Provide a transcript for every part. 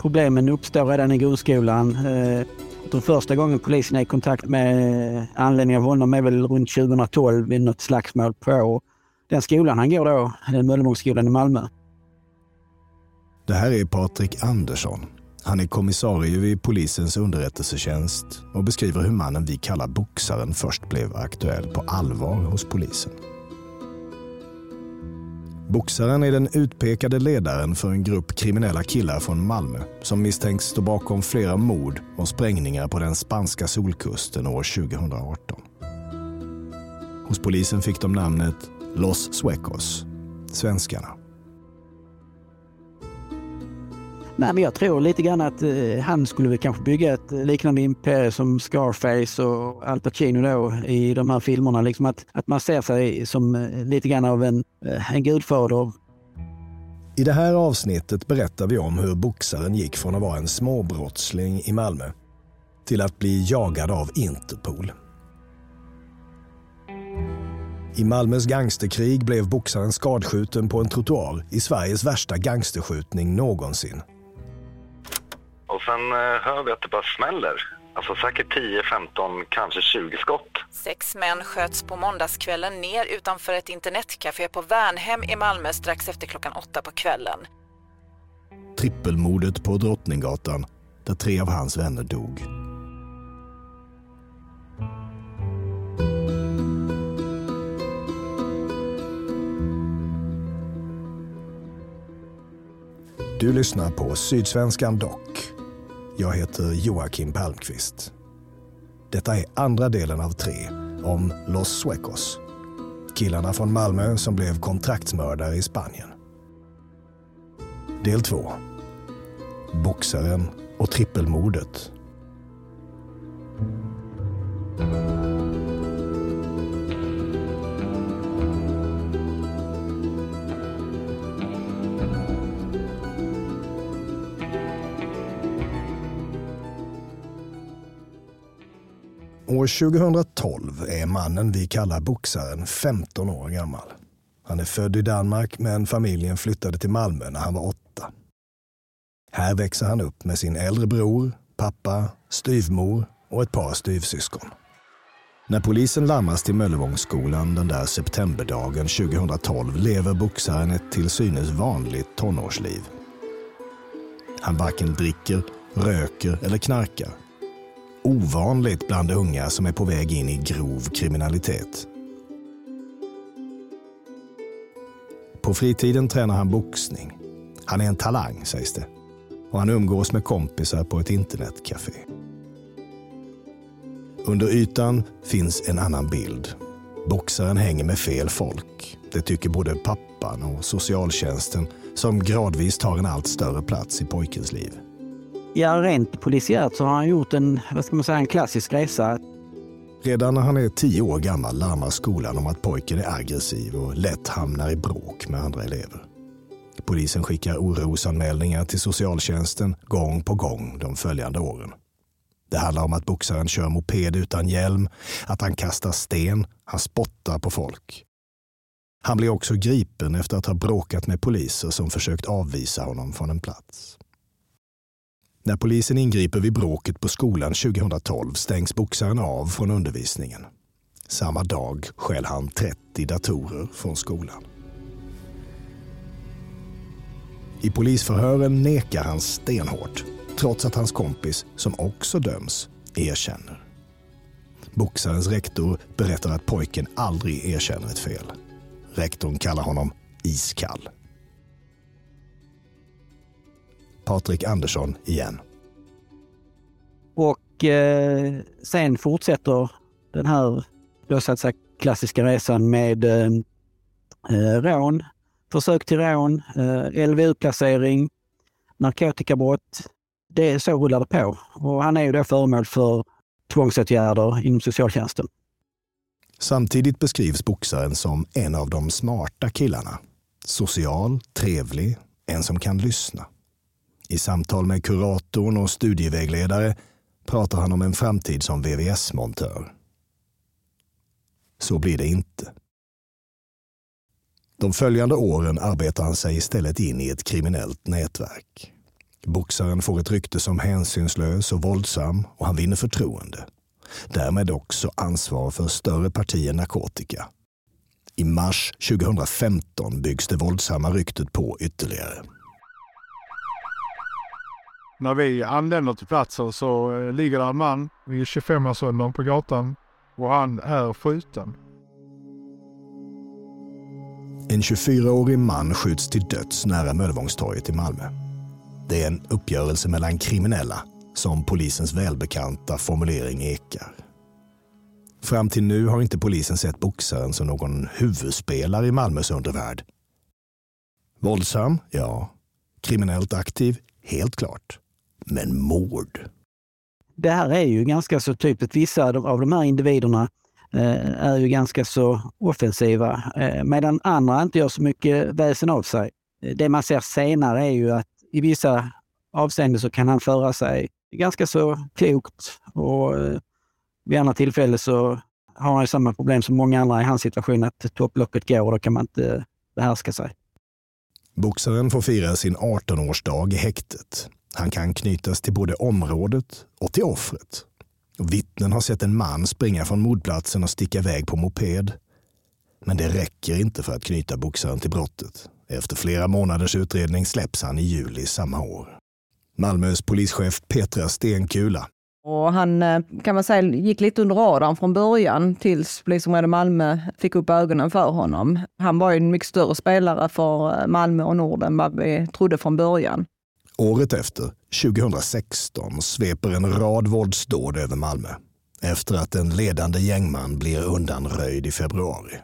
problemen uppstår redan i grundskolan. Eh, den första gången polisen är i kontakt med anledning av honom är väl runt 2012 vid något slagsmål på den skolan han går då, Möllevångsskolan i Malmö. Det här är Patrik Andersson. Han är kommissarie vid polisens underrättelsetjänst och beskriver hur mannen vi kallar boxaren först blev aktuell på allvar hos polisen. Boxaren är den utpekade ledaren för en grupp kriminella killar från Malmö som misstänks stå bakom flera mord och sprängningar på den spanska solkusten år 2018. Hos polisen fick de namnet Los Suecos, svenskarna. Nej, men jag tror lite grann att eh, han skulle väl kanske bygga ett liknande imperium som Scarface och Al Pacino då i de här filmerna. Liksom att, att man ser sig som eh, lite grann av en, eh, en gudfader. I det här avsnittet berättar vi om hur boxaren gick från att vara en småbrottsling i Malmö till att bli jagad av Interpol. I Malmös gangsterkrig blev boxaren skadskjuten på en trottoar i Sveriges värsta gangsterskjutning någonsin. Och sen eh, hör vi att det bara smäller. Alltså säkert 10, 15, kanske 20 skott. Sex män sköts på måndagskvällen ner utanför ett internetcafé på Värnhem i Malmö strax efter klockan åtta på kvällen. Trippelmordet på Drottninggatan där tre av hans vänner dog. Du lyssnar på Sydsvenskan Dock jag heter Joakim Palmqvist. Detta är andra delen av tre om Los Suecos. Killarna från Malmö som blev kontraktsmördare i Spanien. Del 2. Boxaren och trippelmordet År 2012 är mannen vi kallar boxaren 15 år gammal. Han är född i Danmark men familjen flyttade till Malmö när han var åtta. Här växer han upp med sin äldre bror, pappa, styvmor och ett par styvsyskon. När polisen larmas till Möllevångsskolan den där septemberdagen 2012 lever boxaren ett till synes vanligt tonårsliv. Han varken dricker, röker eller knarkar ovanligt bland unga som är på väg in i grov kriminalitet. På fritiden tränar han boxning. Han är en talang sägs det. Och han umgås med kompisar på ett internetcafé. Under ytan finns en annan bild. Boxaren hänger med fel folk. Det tycker både pappan och socialtjänsten som gradvis tar en allt större plats i pojkens liv. Ja, rent polisiärt så har han gjort en, vad ska man säga, en klassisk resa. Redan när han är tio år gammal larmar skolan om att pojken är aggressiv och lätt hamnar i bråk med andra elever. Polisen skickar orosanmälningar till socialtjänsten gång på gång de följande åren. Det handlar om att boxaren kör moped utan hjälm, att han kastar sten, han spottar på folk. Han blir också gripen efter att ha bråkat med poliser som försökt avvisa honom från en plats. När polisen ingriper vid bråket på skolan 2012 stängs boxaren av från undervisningen. Samma dag stjäl han 30 datorer från skolan. I polisförhören nekar han stenhårt, trots att hans kompis, som också döms, erkänner. Boxarens rektor berättar att pojken aldrig erkänner ett fel. Rektorn kallar honom iskall. Patrik Andersson igen. Och eh, sen fortsätter den här då så att säga, klassiska resan med eh, eh rån, försök till rån, eh, LVU-placering, narkotikabrott. Det är så rullar det på. Och han är ju då föremål för tvångsåtgärder inom socialtjänsten. Samtidigt beskrivs boxaren som en av de smarta killarna. Social, trevlig, en som kan lyssna. I samtal med kuratorn och studievägledare pratar han om en framtid som VVS-montör. Så blir det inte. De följande åren arbetar han sig istället in i ett kriminellt nätverk. Boxaren får ett rykte som hänsynslös och våldsam och han vinner förtroende. Därmed också ansvar för större partier narkotika. I mars 2015 byggs det våldsamma ryktet på ytterligare. När vi anländer till platsen så eh, ligger där en man i 25-årsåldern på gatan och han är skjuten. En 24-årig man skjuts till döds nära Möllevångstorget i Malmö. Det är en uppgörelse mellan kriminella, som polisens välbekanta formulering ekar. Fram till nu har inte polisen sett boxaren som någon huvudspelare i Malmös undervärld. Våldsam? Ja. Kriminellt aktiv? Helt klart. Men mord? Det här är ju ganska så typiskt. Vissa av de här individerna eh, är ju ganska så offensiva, eh, medan andra inte gör så mycket väsen av sig. Det man ser senare är ju att i vissa avseenden så kan han föra sig ganska så klokt och eh, vid andra tillfällen så har han samma problem som många andra i hans situation, att topplocket går och då kan man inte behärska sig. Boxaren får fira sin 18-årsdag i häktet. Han kan knytas till både området och till offret. Vittnen har sett en man springa från mordplatsen och sticka iväg på moped. Men det räcker inte för att knyta boxaren till brottet. Efter flera månaders utredning släpps han i juli samma år. Malmös polischef Petra Stenkula. Och han eh, kan man säga gick lite under radarn från början tills polisområde Malmö fick upp ögonen för honom. Han var ju en mycket större spelare för eh, Malmö och Norden än vad vi trodde från början. Året efter, 2016, sveper en rad våldsdåd över Malmö efter att en ledande gängman blir undanröjd i februari.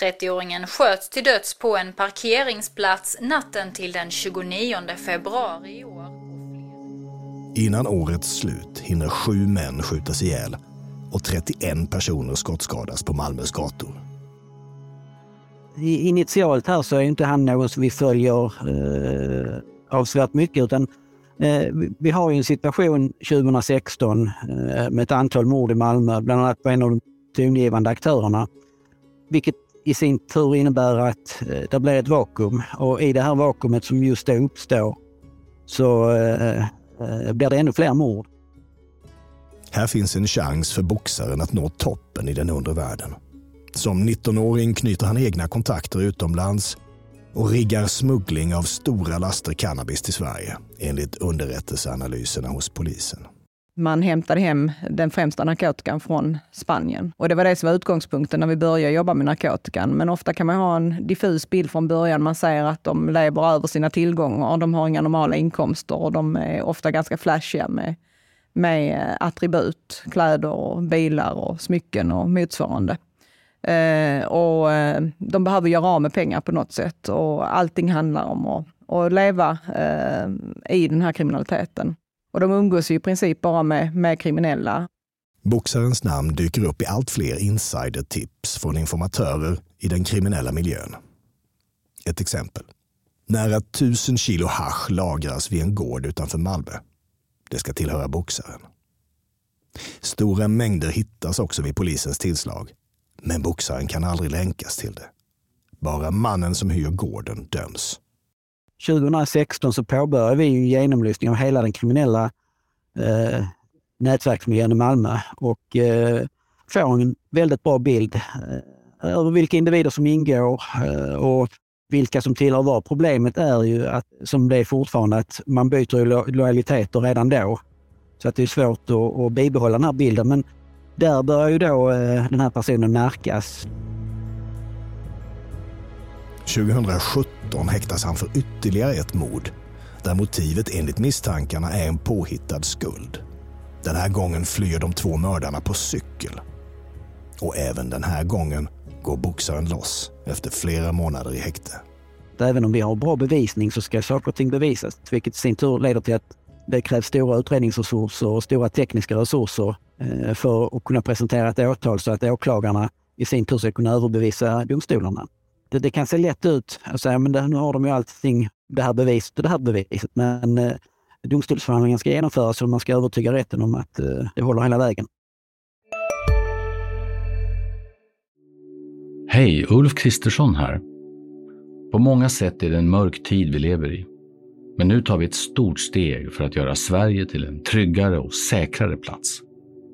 30-åringen sköts till döds på en parkeringsplats natten till den 29 februari i år. Innan årets slut hinner sju män skjutas ihjäl och 31 personer skottskadas på Malmös gator. Initialt här så är inte han någon som vi följer eh, avsevärt mycket utan eh, vi har ju en situation 2016 eh, med ett antal mord i Malmö, bland annat på en av de tongivande aktörerna. Vilket i sin tur innebär att eh, det blir ett vakuum och i det här vakuumet som just då uppstår så eh, eh, blir det ännu fler mord. Här finns en chans för boxaren att nå toppen i den undre världen. Som 19-åring knyter han egna kontakter utomlands och riggar smuggling av stora laster cannabis till Sverige enligt underrättelseanalyserna hos polisen. Man hämtade hem den främsta narkotikan från Spanien. Och det var det som var utgångspunkten när vi började jobba med narkotikan. Men ofta kan man ha en diffus bild från början. Man säger att de lever över sina tillgångar, de har inga normala inkomster och de är ofta ganska flashiga med, med attribut, kläder, och bilar och smycken och motsvarande. Eh, och eh, de behöver göra av med pengar på något sätt och allting handlar om att, att leva eh, i den här kriminaliteten. Och de umgås ju i princip bara med, med kriminella. Boxarens namn dyker upp i allt fler insidertips från informatörer i den kriminella miljön. Ett exempel. Nära tusen kilo hash lagras vid en gård utanför Malmö. Det ska tillhöra boxaren. Stora mängder hittas också vid polisens tillslag. Men boxaren kan aldrig länkas till det. Bara mannen som hyr gården döms. 2016 så påbörjade vi en genomlysning av hela den kriminella eh, nätverksmiljön i Malmö och eh, får en väldigt bra bild eh, över vilka individer som ingår eh, och vilka som tillhör vad. Problemet är ju, att, som det är fortfarande, att man byter lo lojaliteter redan då. Så att det är svårt att, att bibehålla den här bilden. Men där börjar ju då eh, den här personen märkas. 2017 häktas han för ytterligare ett mord där motivet enligt misstankarna är en påhittad skuld. Den här gången flyr de två mördarna på cykel. Och även den här gången går boxaren loss efter flera månader i häkte. Även om vi har bra bevisning så ska saker och ting bevisas, vilket i sin tur leder till att det krävs stora utredningsresurser och stora tekniska resurser Eh, för att kunna presentera ett åtal så att åklagarna i sin tur ska kunna överbevisa domstolarna. Det, det kan se lätt ut att säga men det, nu har de ju allting, det här beviset och det här beviset. Men eh, domstolsförhandlingen ska genomföras och man ska övertyga rätten om att eh, det håller hela vägen. Hej, Ulf Kristersson här. På många sätt är det en mörk tid vi lever i. Men nu tar vi ett stort steg för att göra Sverige till en tryggare och säkrare plats.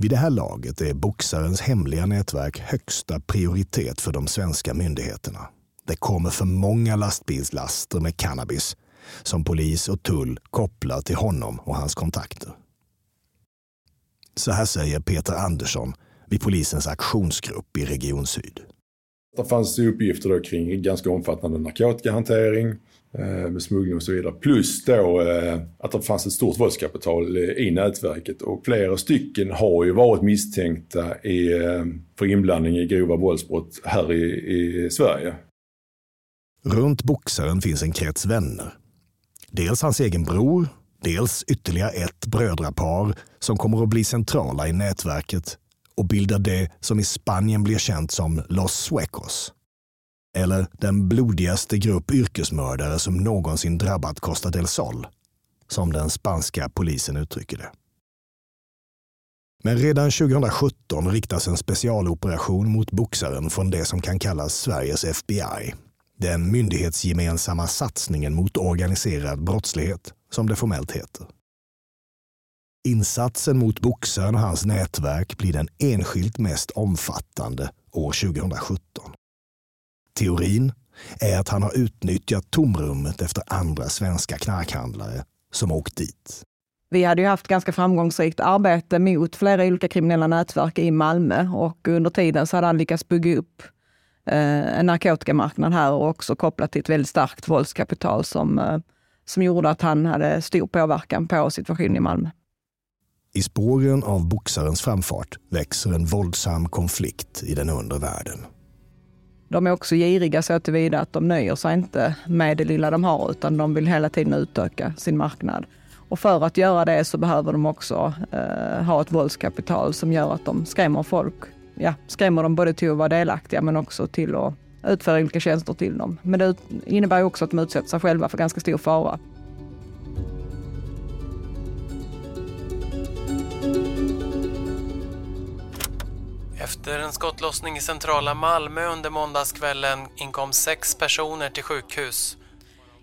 Vid det här laget är boxarens hemliga nätverk högsta prioritet för de svenska myndigheterna. Det kommer för många lastbilslaster med cannabis som polis och tull kopplar till honom och hans kontakter. Så här säger Peter Andersson vid polisens aktionsgrupp i Region Syd. Det fanns uppgifter då kring ganska omfattande narkotikahantering, eh, med smuggling och så vidare. Plus då eh, att det fanns ett stort våldskapital i nätverket och flera stycken har ju varit misstänkta i, eh, för inblandning i grova våldsbrott här i, i Sverige. Runt boxaren finns en krets vänner. Dels hans egen bror, dels ytterligare ett brödrapar som kommer att bli centrala i nätverket och bildar det som i Spanien blir känt som Los Suecos. Eller den blodigaste grupp yrkesmördare som någonsin drabbat Costa del Sol, som den spanska polisen uttrycker det. Men redan 2017 riktas en specialoperation mot boxaren från det som kan kallas Sveriges FBI, den myndighetsgemensamma satsningen mot organiserad brottslighet, som det formellt heter. Insatsen mot boxaren och hans nätverk blir den enskilt mest omfattande år 2017. Teorin är att han har utnyttjat tomrummet efter andra svenska knarkhandlare som åkt dit. Vi hade ju haft ganska framgångsrikt arbete mot flera olika kriminella nätverk i Malmö och under tiden så hade han lyckats bygga upp eh, en narkotikamarknad här och också kopplat till ett väldigt starkt våldskapital som, eh, som gjorde att han hade stor påverkan på situationen i Malmö. I spåren av boxarens framfart växer en våldsam konflikt i den undre världen. De är också giriga så tillvida att de nöjer sig inte med det lilla de har utan de vill hela tiden utöka sin marknad. Och för att göra det så behöver de också eh, ha ett våldskapital som gör att de skrämmer folk ja, skrämmer dem både till att vara delaktiga men också till att utföra olika tjänster till dem. Men det innebär också att de utsätter sig själva för ganska stor fara. Efter en skottlossning i centrala Malmö under måndagskvällen inkom sex personer till sjukhus.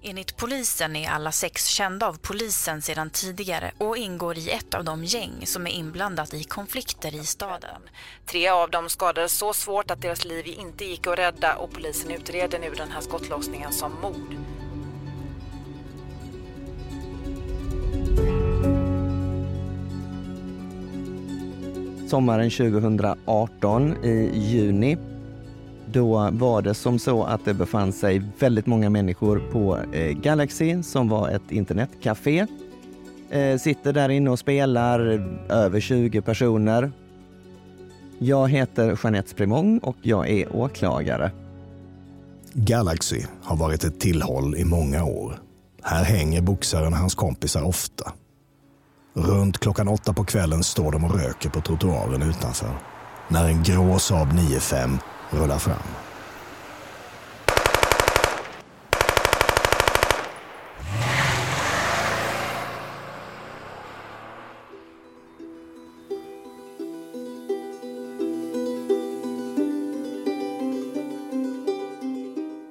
Enligt polisen är alla sex kända av polisen sedan tidigare och ingår i ett av de gäng som är inblandat i konflikter i staden. Tre av dem skadades så svårt att deras liv inte gick att rädda och polisen utreder nu den här skottlossningen som mord. Sommaren 2018 i juni då var det som så att det befann sig väldigt många människor på eh, Galaxy som var ett internetcafé. Eh, sitter där inne och spelar, eh, över 20 personer. Jag heter Jeanette Sprimong och jag är åklagare. Galaxy har varit ett tillhåll i många år. Här hänger boxaren och hans kompisar ofta. Runt klockan åtta på kvällen står de och röker på trottoaren utanför. När en grå Saab 9-5 rullar fram.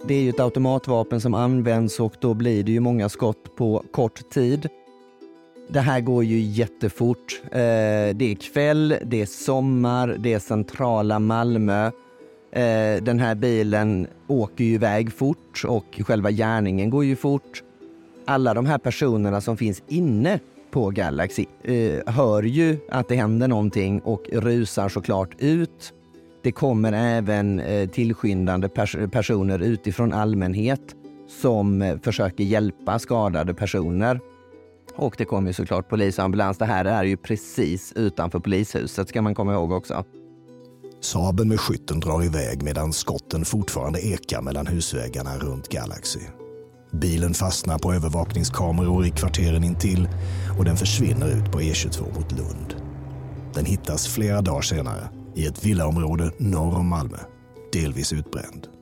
Det är ju ett automatvapen som används och då blir det ju många skott på kort tid. Det här går ju jättefort. Eh, det är kväll, det är sommar, det är centrala Malmö. Eh, den här bilen åker ju iväg fort och själva gärningen går ju fort. Alla de här personerna som finns inne på Galaxy eh, hör ju att det händer någonting och rusar såklart ut. Det kommer även eh, tillskyndande pers personer utifrån allmänhet som eh, försöker hjälpa skadade personer. Och det kommer såklart polis och ambulans. Det här är ju precis utanför polishuset ska man komma ihåg också. Saben med skytten drar iväg medan skotten fortfarande ekar mellan husväggarna runt Galaxy. Bilen fastnar på övervakningskameror i kvarteren intill och den försvinner ut på E22 mot Lund. Den hittas flera dagar senare i ett villaområde norr om Malmö, delvis utbränd.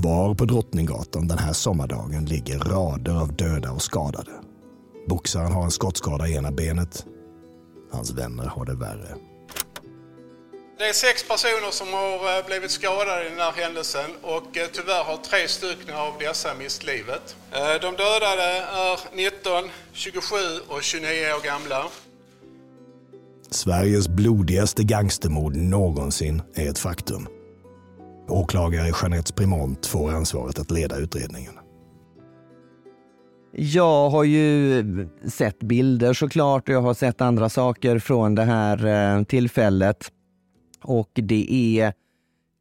Kvar på Drottninggatan den här sommardagen ligger rader av döda och skadade. Boxaren har en skottskada i ena benet. Hans vänner har det värre. Det är sex personer som har eh, blivit skadade i den här händelsen och eh, tyvärr har tre stycken av dessa mist livet. Eh, de dödade är 19, 27 och 29 år gamla. Sveriges blodigaste gangstermord någonsin är ett faktum. Åklagare Jeanette Primont får ansvaret att leda utredningen. Jag har ju sett bilder såklart och jag har sett andra saker från det här eh, tillfället. Och det är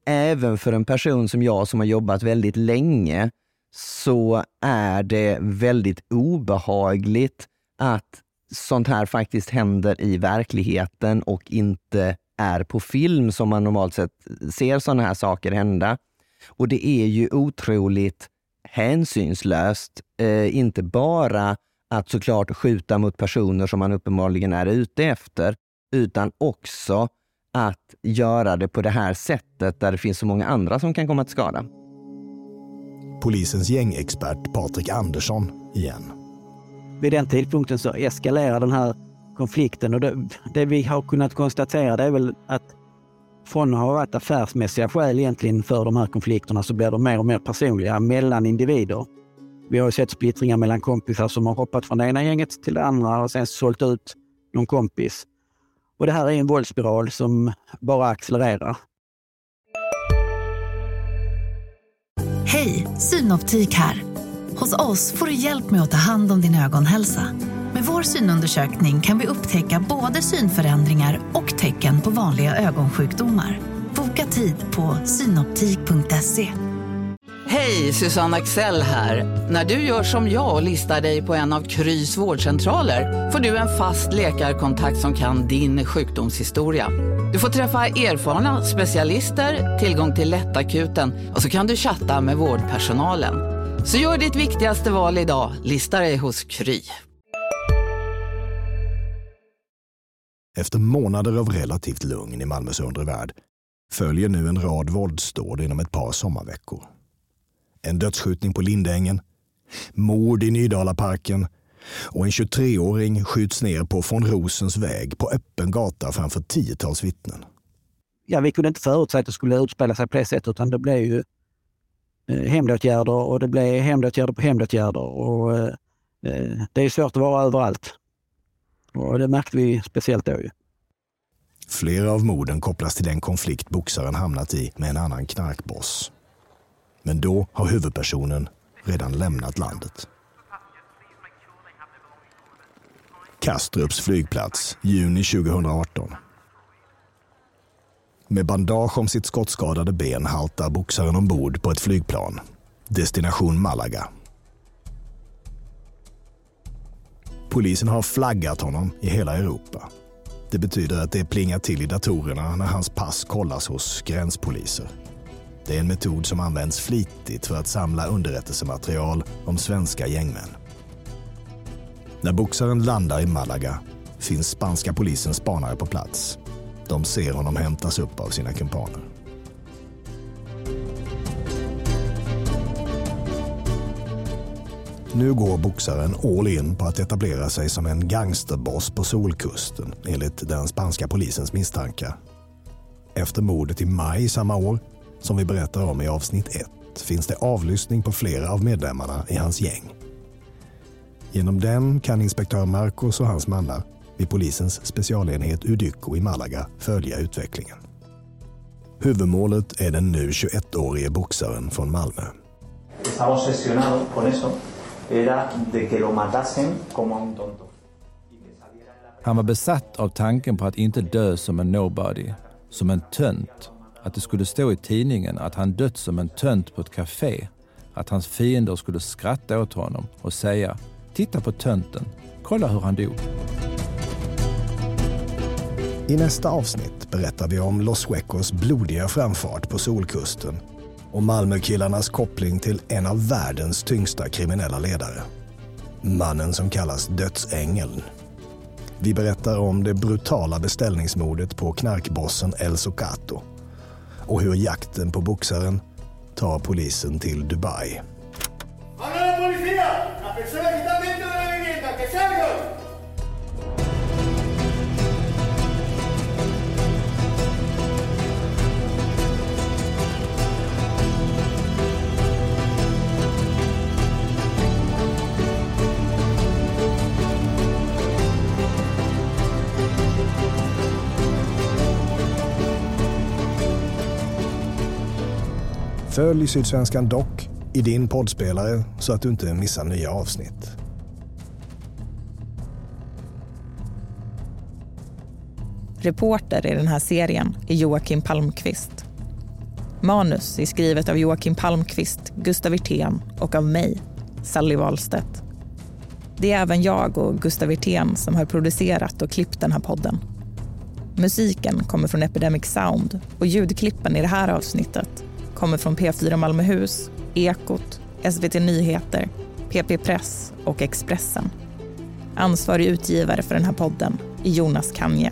även för en person som jag som har jobbat väldigt länge så är det väldigt obehagligt att sånt här faktiskt händer i verkligheten och inte är på film som man normalt sett ser sådana här saker hända. Och det är ju otroligt hänsynslöst, eh, inte bara att såklart skjuta mot personer som man uppenbarligen är ute efter, utan också att göra det på det här sättet där det finns så många andra som kan komma till skada. Polisens gängexpert Patrik Andersson igen. Vid den tidpunkten så eskalerar den här konflikten och det, det vi har kunnat konstatera det är väl att från att ha varit affärsmässiga skäl egentligen för de här konflikterna så blir de mer och mer personliga mellan individer. Vi har sett splittringar mellan kompisar som har hoppat från det ena gänget till det andra och sen sålt ut någon kompis. Och det här är en våldsspiral som bara accelererar. Hej, Synoptik här. Hos oss får du hjälp med att ta hand om din ögonhälsa. Vår synundersökning kan vi upptäcka både synförändringar och tecken på vanliga ögonsjukdomar. Boka tid på synoptik.se. Hej, Susanne Axel här. När du gör som jag och listar dig på en av Krys vårdcentraler får du en fast läkarkontakt som kan din sjukdomshistoria. Du får träffa erfarna specialister, tillgång till lättakuten och så kan du chatta med vårdpersonalen. Så gör ditt viktigaste val idag, lista dig hos Kry. Efter månader av relativt lugn i Malmös undre värld följer nu en rad våldsdåd inom ett par sommarveckor en dödsskjutning på Lindängen, mord i Nydalaparken och en 23-åring skjuts ner på von Rosens väg på öppen gata framför tiotals vittnen. Ja, vi kunde inte förutsäga att det skulle utspela sig på det sättet utan det blev ju eh, hemdåtgärder hämndåtgärder och det blev hämndåtgärder på hämndåtgärder. Och, eh, eh, det är svårt att vara överallt. Och det märkte vi speciellt då. Ju. Flera av morden kopplas till den konflikt boxaren hamnat i med en annan knarkboss. Men då har huvudpersonen redan lämnat landet. Kastrups flygplats, juni 2018. Med bandage om sitt skottskadade ben haltar boxaren ombord på ett flygplan. Destination Malaga. Polisen har flaggat honom i hela Europa. Det betyder att det plingar till i datorerna när hans pass kollas hos gränspoliser. Det är en metod som används flitigt för att samla underrättelsematerial om svenska gängmän. När boxaren landar i Malaga finns spanska polisens spanare på plats. De ser honom hämtas upp av sina kumpaner. Nu går boxaren all in på att etablera sig som en gangsterboss på Solkusten enligt den spanska polisens misstankar. Efter mordet i maj samma år som vi berättar om i avsnitt 1 finns det avlyssning på flera av medlemmarna i hans gäng. Genom den kan inspektör Marcos och hans mannar vid polisens specialenhet Udyco i Malaga följa utvecklingen. Huvudmålet är den nu 21-årige boxaren från Malmö. Han var besatt av tanken på att inte dö som en nobody, som en tönt att det skulle stå i tidningen att han dött som en tönt på ett café. Att hans fiender skulle skratta åt honom och säga “Titta på tönten, kolla hur han dog”. I nästa avsnitt berättar vi om Los Huecos blodiga framfart på Solkusten och Malmökillarnas koppling till en av världens tyngsta kriminella ledare. Mannen som kallas Dödsängeln. Vi berättar om det brutala beställningsmordet på knarkbossen El Socato och hur jakten på boxaren tar polisen till Dubai. Följ Sydsvenskan Dock i din poddspelare så att du inte missar nya avsnitt. Reporter i den här serien är Joakim Palmqvist. Manus är skrivet av Joakim Palmqvist, Gustav Wirtén och av mig, Sally Wahlstedt. Det är även jag och Gustav Wirtén som har producerat och klippt den här podden. Musiken kommer från Epidemic Sound och ljudklippen i det här avsnittet kommer från P4 Malmöhus, Ekot, SVT Nyheter, PP Press och Expressen. Ansvarig utgivare för den här podden är Jonas Kanje.